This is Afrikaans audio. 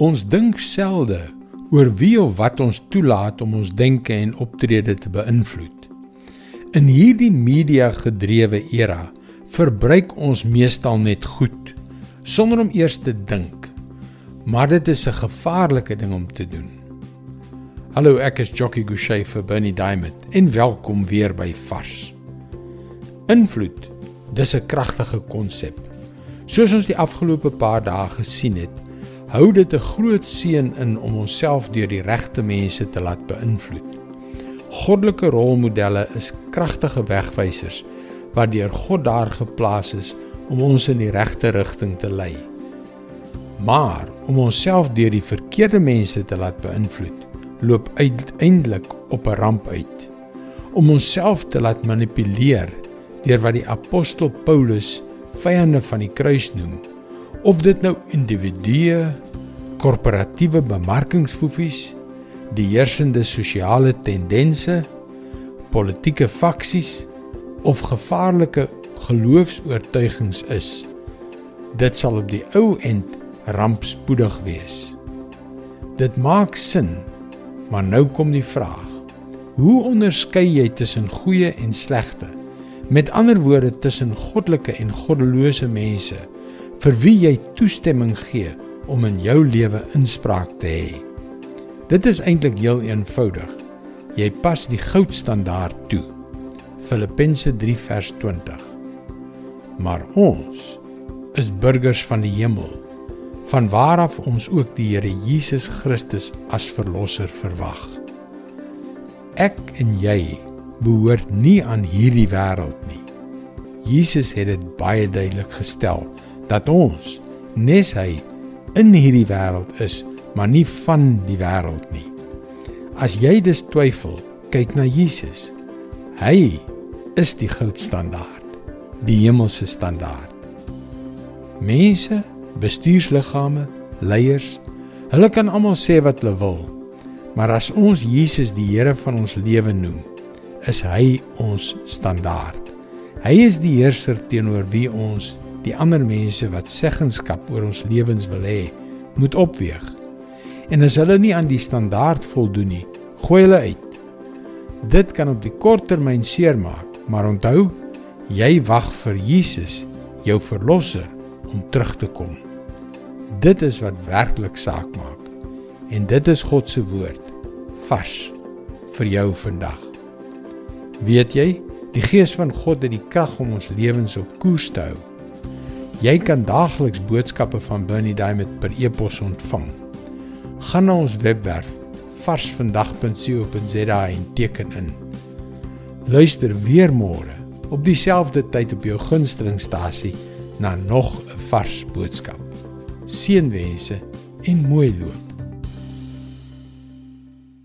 Ons dink selde oor wie of wat ons toelaat om ons denke en optrede te beïnvloed. In hierdie media-gedrewe era verbruik ons meestal net goed sonder om eers te dink. Maar dit is 'n gevaarlike ding om te doen. Hallo, ek is Jockey Gouchee vir Bernie Diamond en welkom weer by Vars. Invloed, dis 'n kragtige konsep. Soos ons die afgelope paar dae gesien het, hou dit 'n groot seën in om onsself deur die regte mense te laat beïnvloed. Goddelike rolmodelle is kragtige wegwysers wat deur God daar geplaas is om ons in die regte rigting te lei. Maar om onsself deur die verkeerde mense te laat beïnvloed, loop uiteindelik op 'n ramp uit. Om onsself te laat manipuleer deur wat die apostel Paulus vyande van die kruis noem, of dit nou individue, korporatiewe bemarkingsfoefies, die heersende sosiale tendense, politieke faksies of gevaarlike geloofs-oortuigings is. Dit sal op die ou end rampspoedig wees. Dit maak sin, maar nou kom die vraag: Hoe onderskei jy tussen goeie en slegte? Met ander woorde tussen goddelike en goddelose mense vir wie jy toestemming gee om in jou lewe inspraak te hê. Dit is eintlik heel eenvoudig. Jy pas die goudstandaard toe. Filippense 3 vers 20. Maar ons is burgers van die hemel, vanwaar af ons ook die Here Jesus Christus as verlosser verwag. Ek en jy behoort nie aan hierdie wêreld nie. Jesus het dit baie duidelik gestel dat ons nes hy in hierdie wêreld is, maar nie van die wêreld nie. As jy dus twyfel, kyk na Jesus. Hy is die goudstandaard, die hemelse standaard. Mense, bestuursliggame, leiers, hulle kan almal sê wat hulle wil, maar as ons Jesus die Here van ons lewe noem, is hy ons standaard. Hy is die heerser teenoor wie ons die ander mense wat seggenskap oor ons lewens wil hê, moet opweeg. En as hulle nie aan die standaard voldoen nie, gooi hulle uit. Dit kan op die kort termyn seermaak, maar onthou, jy wag vir Jesus, jou verlosser, om terug te kom. Dit is wat werklik saak maak. En dit is God se woord vars vir jou vandag. Weet jy, die gees van God het die krag om ons lewens op koers te hou. Jy kan daagliks boodskappe van Bernie Diamond per e-pos ontvang. Gaan na ons webwerf varsvandag.co.za en teken in. Luister weer môre op dieselfde tyd op jou gunstelingstasie na nog 'n vars boodskap. Seënwense en mooi loop.